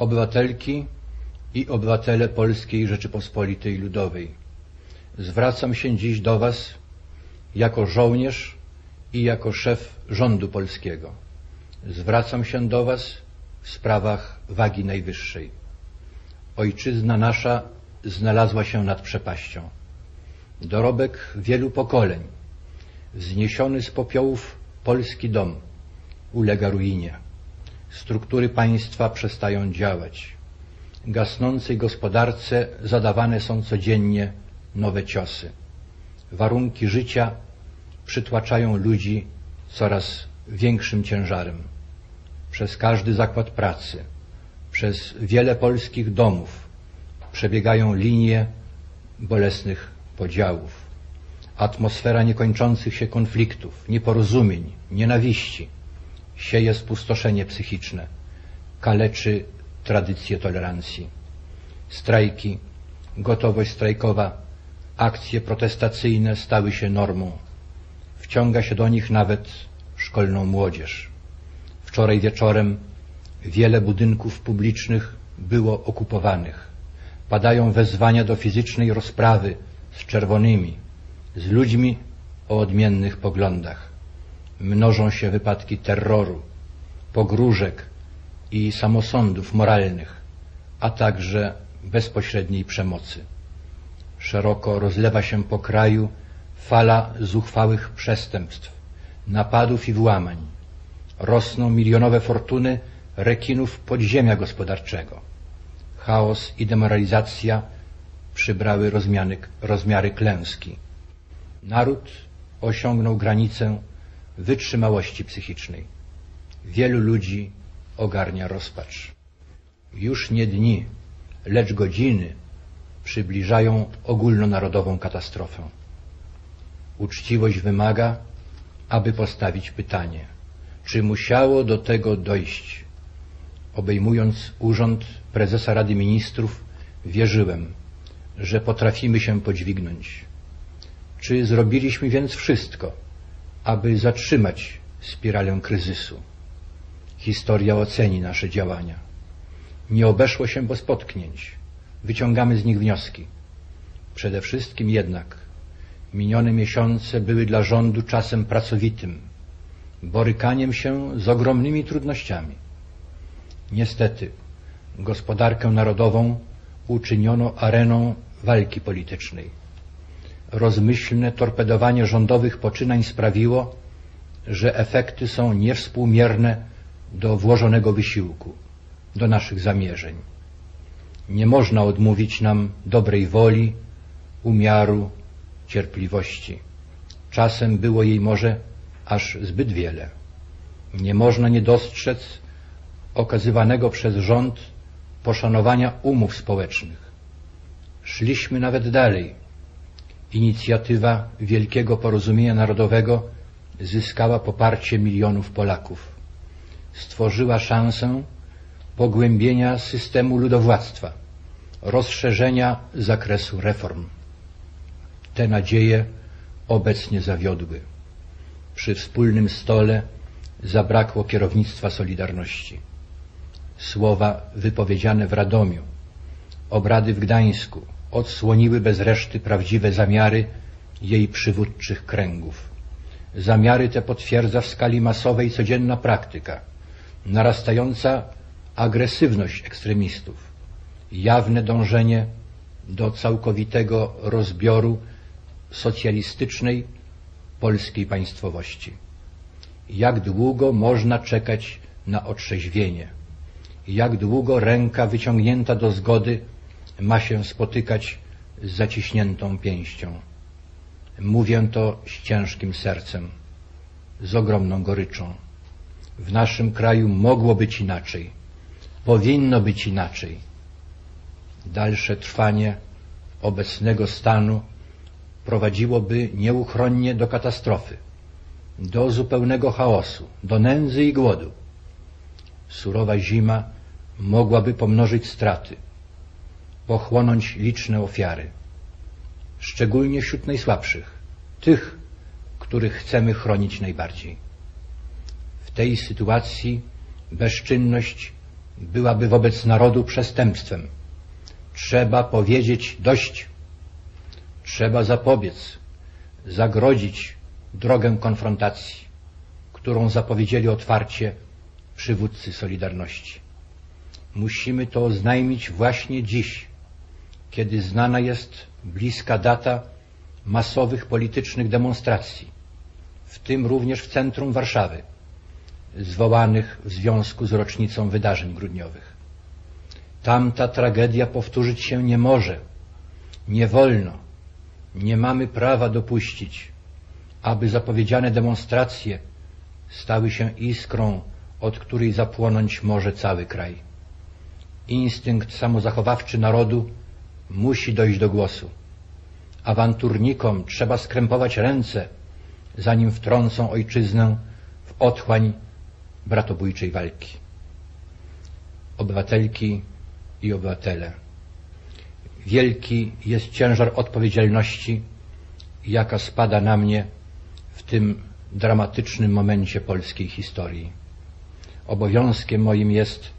obywatelki i obywatele Polskiej Rzeczypospolitej Ludowej. Zwracam się dziś do Was jako żołnierz i jako szef rządu polskiego. Zwracam się do Was w sprawach wagi najwyższej. Ojczyzna nasza znalazła się nad przepaścią. Dorobek wielu pokoleń, wzniesiony z popiołów polski dom ulega ruinie. Struktury państwa przestają działać. Gasnącej gospodarce zadawane są codziennie nowe ciosy. Warunki życia przytłaczają ludzi coraz większym ciężarem. Przez każdy zakład pracy, przez wiele polskich domów przebiegają linie bolesnych podziałów. Atmosfera niekończących się konfliktów, nieporozumień, nienawiści sieje spustoszenie psychiczne, kaleczy tradycję tolerancji. Strajki, gotowość strajkowa, akcje protestacyjne stały się normą. Wciąga się do nich nawet szkolną młodzież. Wczoraj wieczorem wiele budynków publicznych było okupowanych. Padają wezwania do fizycznej rozprawy z czerwonymi, z ludźmi o odmiennych poglądach. Mnożą się wypadki terroru, pogróżek i samosądów moralnych, a także bezpośredniej przemocy. Szeroko rozlewa się po kraju fala zuchwałych przestępstw, napadów i włamań. Rosną milionowe fortuny rekinów podziemia gospodarczego. Chaos i demoralizacja przybrały rozmiary klęski. Naród osiągnął granicę wytrzymałości psychicznej. Wielu ludzi ogarnia rozpacz. Już nie dni, lecz godziny przybliżają ogólnonarodową katastrofę. Uczciwość wymaga, aby postawić pytanie, czy musiało do tego dojść. Obejmując urząd prezesa Rady Ministrów, wierzyłem, że potrafimy się podźwignąć. Czy zrobiliśmy więc wszystko, aby zatrzymać spiralę kryzysu? Historia oceni nasze działania. Nie obeszło się bez potknięć. Wyciągamy z nich wnioski. Przede wszystkim jednak minione miesiące były dla rządu czasem pracowitym, borykaniem się z ogromnymi trudnościami. Niestety, gospodarkę narodową uczyniono areną walki politycznej. Rozmyślne torpedowanie rządowych poczynań sprawiło, że efekty są niewspółmierne do włożonego wysiłku, do naszych zamierzeń. Nie można odmówić nam dobrej woli, umiaru, cierpliwości. Czasem było jej może aż zbyt wiele. Nie można nie dostrzec okazywanego przez rząd poszanowania umów społecznych. Szliśmy nawet dalej. Inicjatywa Wielkiego Porozumienia Narodowego zyskała poparcie milionów Polaków. Stworzyła szansę pogłębienia systemu ludowładztwa, rozszerzenia zakresu reform. Te nadzieje obecnie zawiodły. Przy wspólnym stole zabrakło kierownictwa Solidarności. Słowa wypowiedziane w Radomiu, obrady w Gdańsku odsłoniły bez reszty prawdziwe zamiary jej przywódczych kręgów. Zamiary te potwierdza w skali masowej codzienna praktyka, narastająca agresywność ekstremistów, jawne dążenie do całkowitego rozbioru socjalistycznej polskiej państwowości. Jak długo można czekać na otrzeźwienie? Jak długo ręka wyciągnięta do zgody ma się spotykać z zaciśniętą pięścią? Mówię to z ciężkim sercem, z ogromną goryczą. W naszym kraju mogło być inaczej. Powinno być inaczej. Dalsze trwanie obecnego stanu prowadziłoby nieuchronnie do katastrofy, do zupełnego chaosu, do nędzy i głodu. Surowa zima mogłaby pomnożyć straty, pochłonąć liczne ofiary, szczególnie wśród najsłabszych, tych, których chcemy chronić najbardziej. W tej sytuacji bezczynność byłaby wobec narodu przestępstwem. Trzeba powiedzieć dość. Trzeba zapobiec, zagrodzić drogę konfrontacji, którą zapowiedzieli otwarcie przywódcy Solidarności. Musimy to oznajmić właśnie dziś, kiedy znana jest bliska data masowych politycznych demonstracji, w tym również w centrum Warszawy, zwołanych w związku z rocznicą wydarzeń grudniowych. Tamta tragedia powtórzyć się nie może, nie wolno, nie mamy prawa dopuścić, aby zapowiedziane demonstracje stały się iskrą, od której zapłonąć może cały kraj. Instynkt samozachowawczy narodu musi dojść do głosu. Awanturnikom trzeba skrępować ręce, zanim wtrącą ojczyznę w otchłań bratobójczej walki. Obywatelki i obywatele, wielki jest ciężar odpowiedzialności, jaka spada na mnie w tym dramatycznym momencie polskiej historii. Obowiązkiem moim jest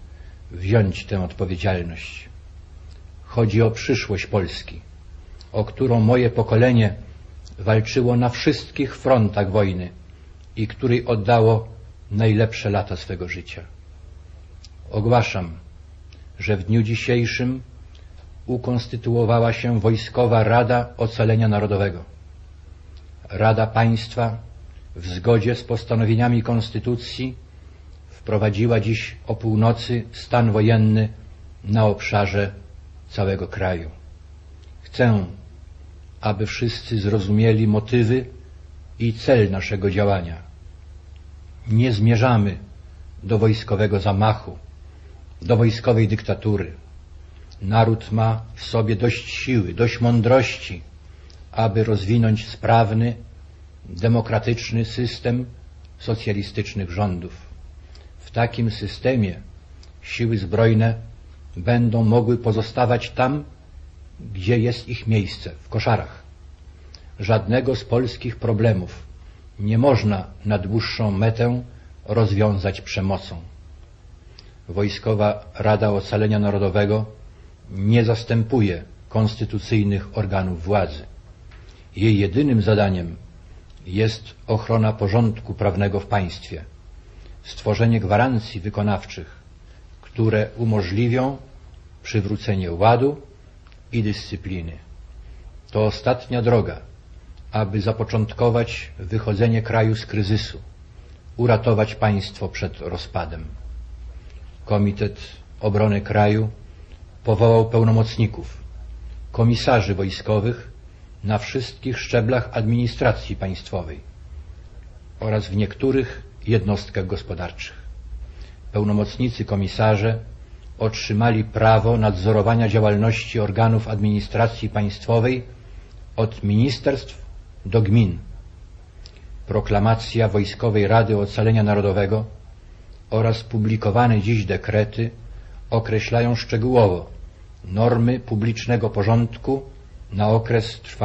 wziąć tę odpowiedzialność. Chodzi o przyszłość Polski, o którą moje pokolenie walczyło na wszystkich frontach wojny i której oddało najlepsze lata swego życia. Ogłaszam, że w dniu dzisiejszym ukonstytuowała się Wojskowa Rada Ocalenia Narodowego. Rada Państwa w zgodzie z postanowieniami Konstytucji wprowadziła dziś o północy stan wojenny na obszarze całego kraju. Chcę, aby wszyscy zrozumieli motywy i cel naszego działania. Nie zmierzamy do wojskowego zamachu, do wojskowej dyktatury. Naród ma w sobie dość siły, dość mądrości, aby rozwinąć sprawny, demokratyczny system socjalistycznych rządów. W takim systemie siły zbrojne będą mogły pozostawać tam, gdzie jest ich miejsce, w koszarach. Żadnego z polskich problemów nie można na dłuższą metę rozwiązać przemocą. Wojskowa Rada Ocalenia Narodowego nie zastępuje konstytucyjnych organów władzy. Jej jedynym zadaniem jest ochrona porządku prawnego w państwie, stworzenie gwarancji wykonawczych, które umożliwią przywrócenie ładu i dyscypliny. To ostatnia droga, aby zapoczątkować wychodzenie kraju z kryzysu, uratować państwo przed rozpadem. Komitet Obrony Kraju powołał pełnomocników, komisarzy wojskowych na wszystkich szczeblach administracji państwowej oraz w niektórych jednostkach gospodarczych. Pełnomocnicy komisarze otrzymali prawo nadzorowania działalności organów administracji państwowej od ministerstw do gmin. Proklamacja Wojskowej Rady Ocalenia Narodowego oraz publikowane dziś dekrety określają szczegółowo normy publicznego porządku na okres trwania